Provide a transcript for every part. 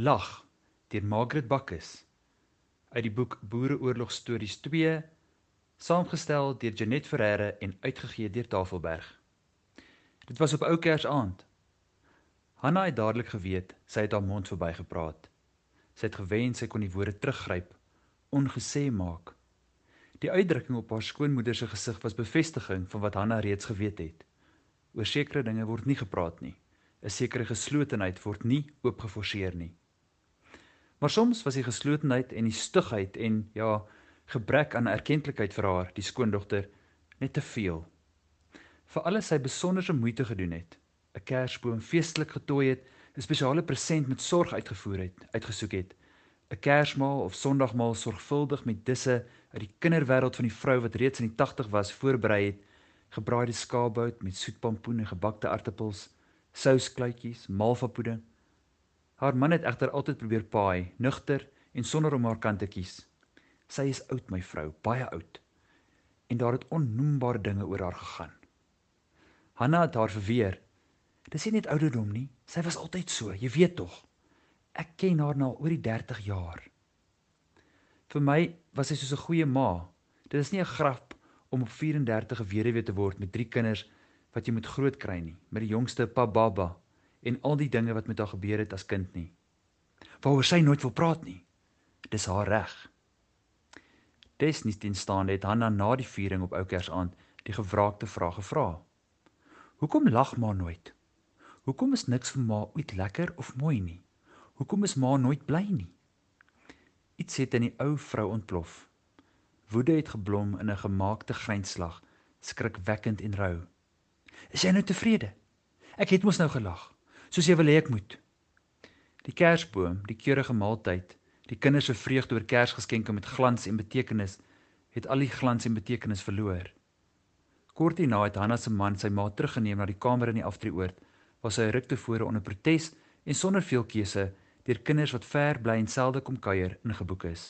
Lag deur Margaret Bakkes uit die boek Boereoorlog Stories 2 saamgestel deur Janet Ferreira en uitgegee deur Tafelberg. Dit was op ou Kersaand. Hanna het dadelik geweet sy het haar mond verbygepraat. Sy het gewen sy kon die woorde teruggryp, ongesê maak. Die uitdrukking op haar skoonmoeder se gesig was bevestiging van wat Hanna reeds geweet het. Oor sekere dinge word nie gepraat nie. 'n Sekere geslotenheid word nie oopgeforseer nie. Maar soms was die geslotenheid en die stugheid en ja, gebrek aan erkenklikheid vir haar, die skoondogter, net te veel. Vir alles sy besonderse moeite gedoen het, 'n kersboom feestelik getooi het, 'n spesiale present met sorg uitgevoer het, uitgesoek het, 'n kersmaal of sondagmaal sorgvuldig met disse uit die kinderwêreld van die vrou wat reeds in die 80 was voorberei het gebraaide skaapbout met soetpampoen en gebakte aartappels, souskluitjies, malvapudding. Haar man het egter altyd probeer paai, nugter en sonder om haar kant te kies. Sy is oud, my vrou, baie oud. En daar het onnoembare dinge oor haar gegaan. Hanna het haar verweer. Dis nie net ouderdom nie, sy was altyd so, jy weet tog. Ek ken haar nou oor die 30 jaar. Vir my was sy soos 'n goeie ma. Dit is nie 'n grap om op 34 weduwee te word met drie kinders wat jy moet grootkry nie, met die jongste pa baba en al die dinge wat met haar gebeur het as kind nie. Waaroor sy nooit wil praat nie. Dis haar reg. Desnies teenstaande het Hanna na die viering op Oukersaand die gevraagde vraag gevra. Hoekom lag ma nooit? Hoekom is niks vir ma ooit lekker of mooi nie? Hoekom is ma nooit bly nie? Iets het in die ou vrou ontplof. Woede het geblom in 'n gemaakte grynslag, skrikwekkend en rou. Is jy nou tevrede? Ek het mos nou gelag, soos jy wil hê ek moet. Die kersboom, die keurige maaltyd, die kinders se vreugde oor Kersgeskenke met glans en betekenis, het al die glans en betekenis verloor. Kort hierna het Hanna se man sy ma teruggeneem na die kamer in die aftreeoord, waar sy ruk tevore onder protes en sonder veel keuse deur kinders wat ver bly en selde kom kuier ingeboek is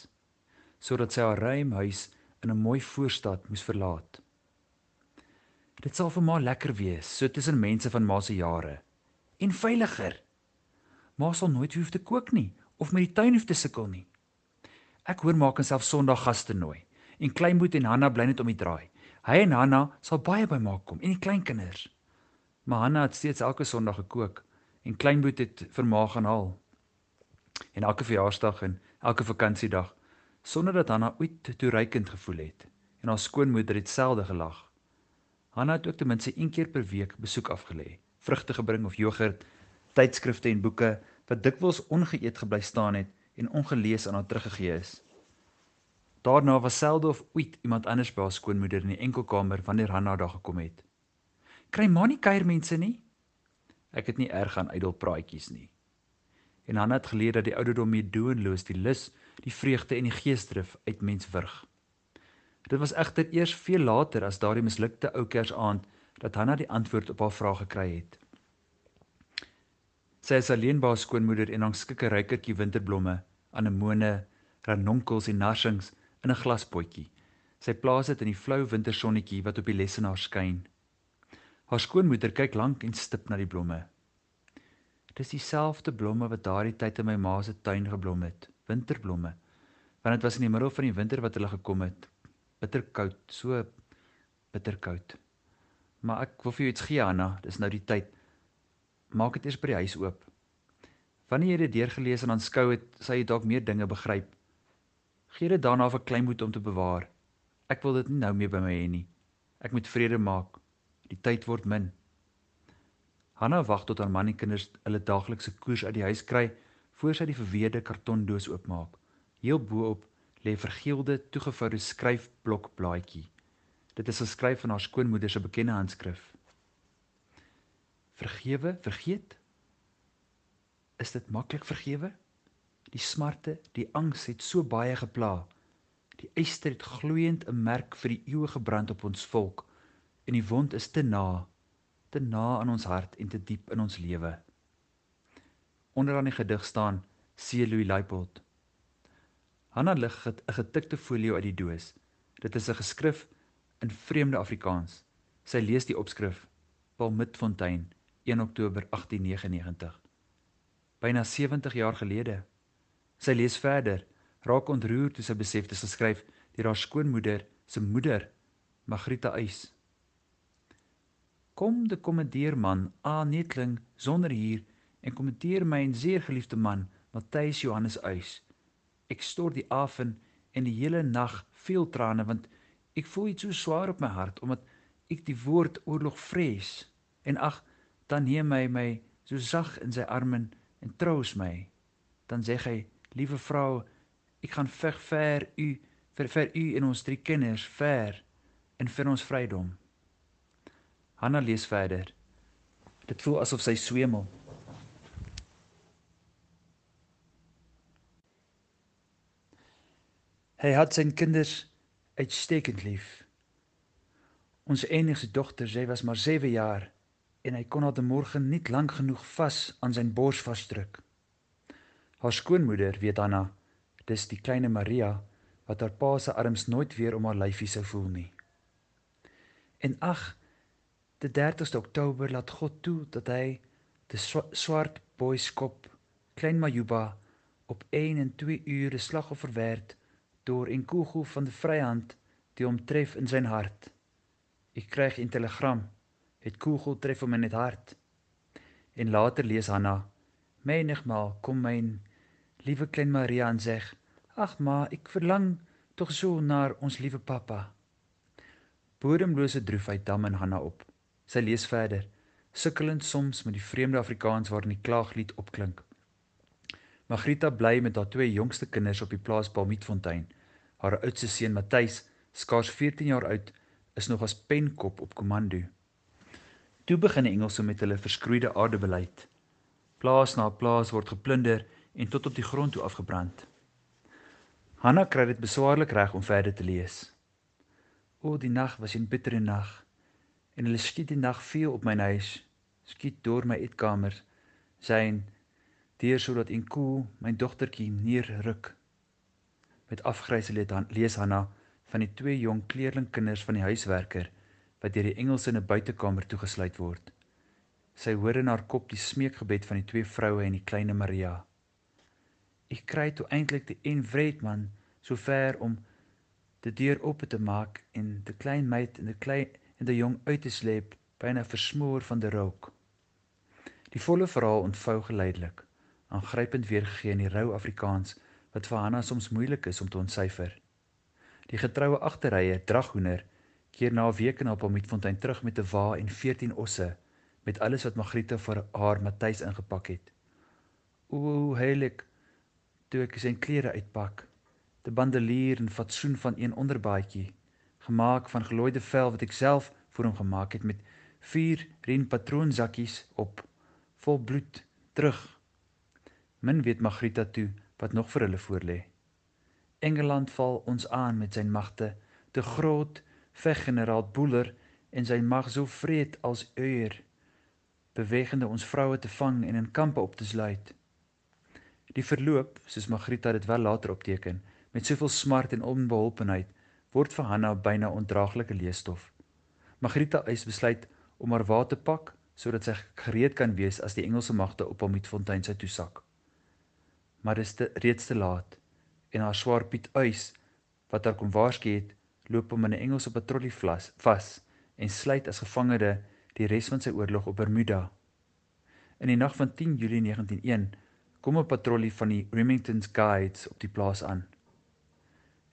sodat sy haar ruim huis in 'n mooi voorstad moes verlaat. Dit sal vir ma lekker wees, so tussen mense van ma se jare en veiliger. Ma sal nooit hoef te kook nie of met die tuin hoef te sukkel nie. Ek hoor maak enself Sondag gaste nooi en Kleinboet en Hanna bly net om die draai. Hy en Hanna sal baie by ma kom en die kleinkinders. Maar Hanna het steeds elke Sondag gekook en Kleinboet het vir ma gaan haal. En elke verjaarsdag en elke vakansiedag sonder dat Hanna ooit toereikend gevoel het en haar skoonmoeder het selde gelag. Hanna het ook ten minste een keer per week besoek afgelê, vrugte gebring of jogurt, tydskrifte en boeke wat dikwels ongeëet gebly staan het en ongelees aan haar teruggegee is. Daarna was selde of ooit iemand anders by haar skoonmoeder in die enkelkamer wanneer Hanna daar gekom het. Kry ma nie kuiermense nie? Ek het nie erg aan ydel praatjies nie. En Hanna het geleer dat die ouderdom mee doenloos die lus die vreugde en die geesdrif uit mens wurg. Dit was egter eers veel later as daardie mislukte ou Kersaand dat Hanna die antwoord op haar vraag gekry het. Sy is alleen by haar skoonmoeder en hang skikke rykertjie winterblomme, anemone, ranonkels en narsings in 'n glaspotjie. Sy plaas dit in die flou wintersonnetjie wat op die lesenaar skyn. Haar skoonmoeder kyk lank en stip na die blomme. Dis dieselfde blomme wat daardie tyd in my ma se tuin geblom het winterblomme. Want dit was in die middel van die winter wat hulle gekom het. Bitterkoud, so bitterkoud. Maar ek wil vir jou iets gee, Anna, dis nou die tyd. Maak dit eers by die huis oop. Wanneer jy dit deurgelees en aanskou het, sal jy dalk meer dinge begryp. Gee dit daarna vir Kleinmoed om te bewaar. Ek wil dit nie nou meer by my hê nie. Ek moet vrede maak. Die tyd word min. Hanna wag tot haar man en kinders hulle daaglikse koers uit die huis kry voor sy die verweerde kartondoos oopmaak. Heel bo-op lê vergeelde toegevoude skryfblok blaadjie. Dit is geskryf van haar skoonmoeder se bekende handskrif. Vergewe, vergeet? Is dit maklik vergewe? Die smarte, die angs het so baie gepla. Die eister het gloeiend 'n merk vir die eeue gebrand op ons volk en die wond is te na, te na aan ons hart en te diep in ons lewe onderaan die gedig staan C. Louis Leipold. Hanna lig 'n getikte folio uit die doos. Dit is 'n geskrif in vreemde Afrikaans. Sy lees die opskrif: Paul Mitfontein, 1 Oktober 1899. byna 70 jaar gelede. Sy lees verder, raak ontroer toe sy besef dit is geskryf deur haar skoonmoeder se moeder, Magrita Eis. Kom de kommandeerman A Netling sonder hier en kommenteer my en zeer geliefde man Matthys Johannes Eis. Ek stort die afen en die hele nag veel trane want ek voel iets so swaar op my hart omdat ek die woord oorlog vrees. En ag dan neem hy my so sag in sy arme en troos my. Dan sê hy liewe vrou ek gaan veg ver u vir vir u en ons drie kinders ver en vir ons vrydom. Hanna lees verder. Dit voel asof sy swemel. Hy het sy kinders uitstekend lief. Ons enigste dogter, sy was maar 7 jaar en hy kon haar die môre nie lank genoeg vas aan sy bors vasdruk. Haar skoonmoeder weet Anna, dis die kleine Maria wat haar pa se arms nooit weer om haar lyfie sou voel nie. En ag, die 30ste Oktober laat God toe dat hy die swart boyskop klein Majuba op 1 en 2 ure slagoffer werd deur en kugel van die vryhand die hom tref in sy hart. Ek kry 'n telegram. Het kugel tref hom in die hart. En later lees Hanna: "Menigmal kom myn liewe klein Maria en sê: "Ag ma, ek verlang tog so na ons liewe pappa." Bodemlose droefheid dam in Hanna op. Sy lees verder, sukkelend soms met die vreemde Afrikaans waarin die klaaglied opklink. Magrita bly met haar twee jongste kinders op die plaas Palmietfontein. Haar oudste seun Matthys, skaars 14 jaar oud, is nog as penkop op komando. Toe begin die Engelse met hulle verskroeide aardebeleid. Plaas na plaas word geplunder en tot op die grond toe afgebrand. Hanna kry dit beswaarlik reg om verder te lees. O, die nag was 'n bittere nag en hulle skiet die nag veel op my huis, skiet deur my eetkamer, syn deur sodat en koel my dogtertjie neerruk. Met afgryse lees Hanna van die twee jong kleerlingkinders van die huiswerker wat deur die Engelse in 'n buitekamer toegesluit word. Sy hoor in haar kop die smeekgebed van die twee vroue en die klein Maria. Ek kry toe eintlik die en Wredman so ver om die deur oop te maak en die klein meid en die klein en die jong uit te sleep byna versmoor van die rook. Die volle verhaal ontvou geleidelik aangrypend weergegee in die rou Afrikaans wat vir Hanna soms moeilik is om te ontsyfer. Die getroue agterrye draghoender keer na 'n week na Palmietfontein terug met 'n wa en 14 osse met alles wat Magriete vir haar Matthys ingepak het. O, heilig, toe ek sy klere uitpak, die bandelier en fatsoen van een onderbaadjie, gemaak van gelooide vel wat ek self vir hom gemaak het met vier ren patroonsakkies op vol bloed terug Min weet Magrita toe wat nog vir hulle voorlê. Engeland val ons aan met sy magte, te groot veggeneraal Boeler en sy mag so vreed as uier, bewegende ons vroue te vang en in kampe op te sluit. Die verloop, soos Magrita dit wel later opteken, met soveel smart en onbeholpenheid, word vir Hanna byna ondraaglike leesstof. Magrita eis besluit om haar wa te pak sodat sy gereed kan wees as die Engelse magte op hom met fontein sy toesak maar dit is te, reeds te laat en haar swaar Piet Uys wat haar kon waarsku het loop hom in 'n Engelse patrollie vas en sluit as gevangene die res van sy oorlog op Bermuda. In die nag van 10 Julie 1901 kom 'n patrollie van die Remington's Guides op die plaas aan.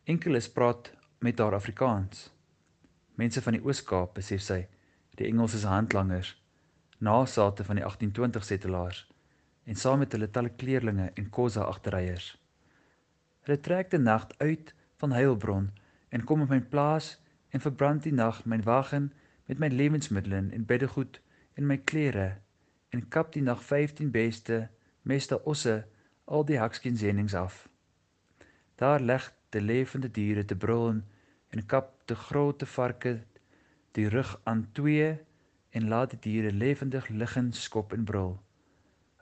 Enkeles praat met haar Afrikaans. Mense van die Oos-Kaap, besef sy, die Engelse se handlangers, nasate van die 1820 setelaars en saam met hulle talle kleerlinge en kosse agterryers. Hulle trek die nag uit van Heilbron en kom op my plaas en verbrand die nag my wagen met my lewensmiddels en beddegoed en my klere en kap die nag 15 beste meeste osse al die hakskinsendings af. Daar leg die lewende diere te brul en kap die groote varke die rug aan twee en laat die diere lewendig liggend skop en brul.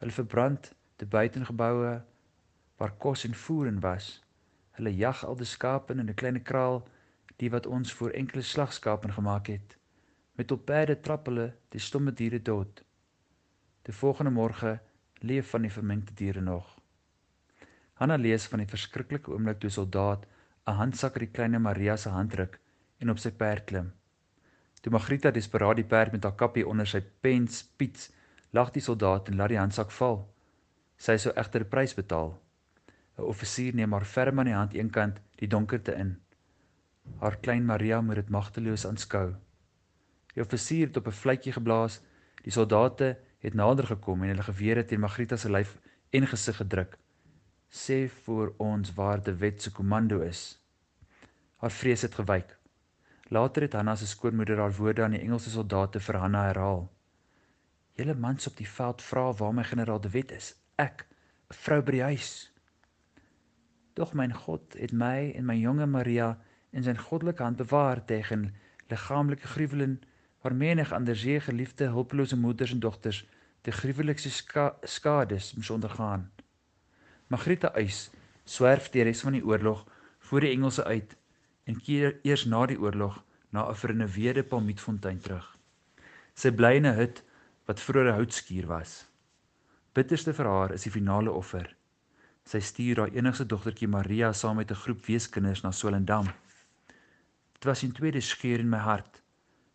Hulle verbrand die buitengeboue waar kos en voer in was. Hulle jag al die skape in 'n klein kraal, die wat ons vir enkele slagskape gemaak het. Met op perde trap hulle die stomme diere dood. Die volgende môre leef van die verminkte diere nog. Hanna lees van die verskriklike oomblik toe 'n soldaat 'n handsak uit die klein Maria se hand ruk en op sy perd klim. Toe Magrita desperaat die perd met haar kappie onder sy pens piets, lag die soldaat en laat die handsak val. Sy sou egter 'n prys betaal. 'n Offisier neem haar ferm aan die hand eenkant die donkerte in. Haar klein Maria moet dit magteloos aanskou. Die offisier het op 'n fluitjie geblaas. Die soldate het nader gekom en hulle gewere teen Magrita se lyf en gesig gedruk. Sê vir ons waar die wet se komando is. Haar vrees het gewyk. Later het Hanna se skoonmoeder haar woorde aan die Engelse soldate vir Hanna herhaal. Julle mans op die veld vra waar my generaal De Wet is. Ek, 'n vrou by die huis. Doch myn God het my en my jonge Maria in sy goddelike hand bewaar tegen liggaamlike gruweling waar menig ander se geliefde hulpelose moeders en dogters die gruwelikste ska skades moes ondergaan. Margrieta Uys swerf die res van die oorlog voor die Engelse uit en keer eers na die oorlog na 'n vernuweerde Palmietfontein terug. Sy bly in 'n hut wat vroeër 'n houtskuur was. Bitterste vir haar is die finale offer. Sy stuur haar enigste dogtertjie Maria saam met 'n groep weeskinders na Swellendam. Dit was 'n tweede skeur in my hart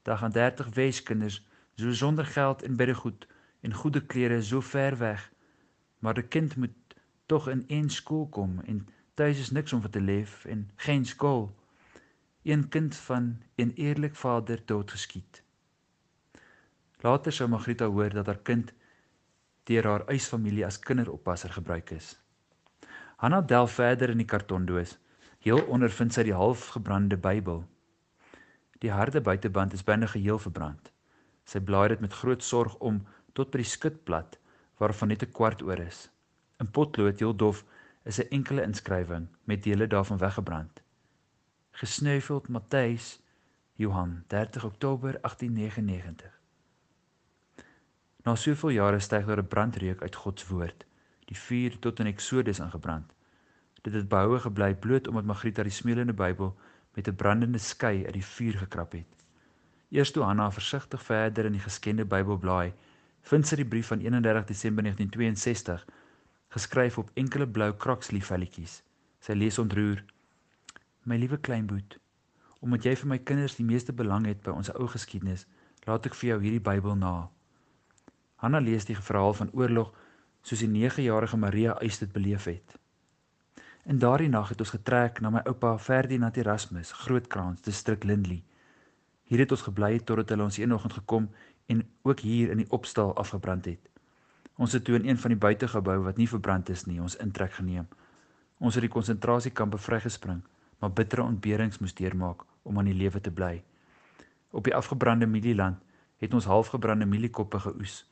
daar gaan 30 weeskinders so sonder geld en beddegoed en goeie klere so ver weg. Maar die kind moet tog in een skool kom en tuis is niks om vir te leef en geen skool. Een kind van 'n eerlik vader doodgeskiet. Later sou Magrita hoor dat haar kind deur haar eisfamilie as kinderoppasser gebruik is. Hanna delf verder in die kartondoos. Heel onder vind sy die halfgebrande Bybel. Die harde buiteband is binne geheel verbrand. Sy blaai dit met groot sorg om tot by die skutblad waarvan net 'n kwart oor is. In potlood heel dof is 'n enkele inskrywing met dele daarvan weggebrand. Gesneuveld Matthys Johan 30 Oktober 1899. Na soveel jare styg daar 'n brandreuk uit God se woord. Die vuur tot in Eksodus aangebrand. Dit het behoue gebly bloot omdat Magrieta die smeulende Bybel met 'n brandende skei uit die vuur gekrap het. Eers toe Hanna versigtig verder in die geskende Bybel blaai, vind sy die brief van 31 Desember 1962 geskryf op enkele blou kraksliefvelletjies. Sy lees ontroer: My liewe kleinboet, omdat jy vir my kinders die meeste belang het by ons ou geskiedenis, laat ek vir jou hierdie Bybel na. Hanna lees die verhaal van oorlog soos die 9-jarige Maria eis dit beleef het. In daardie nag het ons getrek na my oupa Ferdinand Erasmus, Grootkrans, distrik Lindley. Hier het ons gebly totdat hulle ons eenoggend gekom en ook hier in die opstal afgebrand het. Ons het toe in een van die buitegebou wat nie verbrand is nie, ons intrek geneem. Ons het die konsentrasiekampe vrygespring, maar bittere ontberings moes deurmaak om aan die lewe te bly. Op die afgebrande mielieland het ons halfgebrande mieliekoppe geoes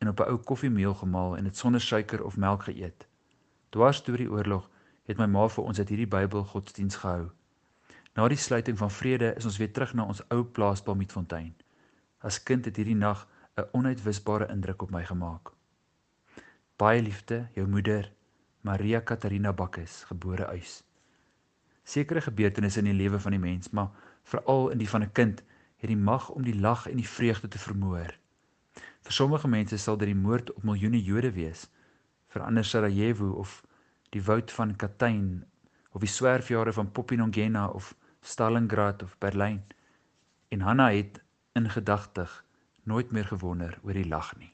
en op 'n ou koffiemeel gemaal en dit sonder suiker of melk geëet. Dwars deur die oorlog het my ma vir ons uit hierdie Bybel godsdiens gehou. Na die sluiting van vrede is ons weer terug na ons ou plaas Palmietfontein. As kind het hierdie nag 'n onuitwisbare indruk op my gemaak. Baie liefde, jou moeder, Maria Katarina Bakkes, gebore Uys. Sekere gebeurtenisse in die lewe van die mens, maar veral in die van 'n kind, het die mag om die lag en die vreugde te vermoor. Vir sommige mense sal dit die moord op miljoene Jode wees, vir ander Sarajevo of die woud van Katyn of die swerfjare van Popinongena of Stalingrad of Berlyn en Hanna het in gedagtig nooit meer gewonder oor die lag nie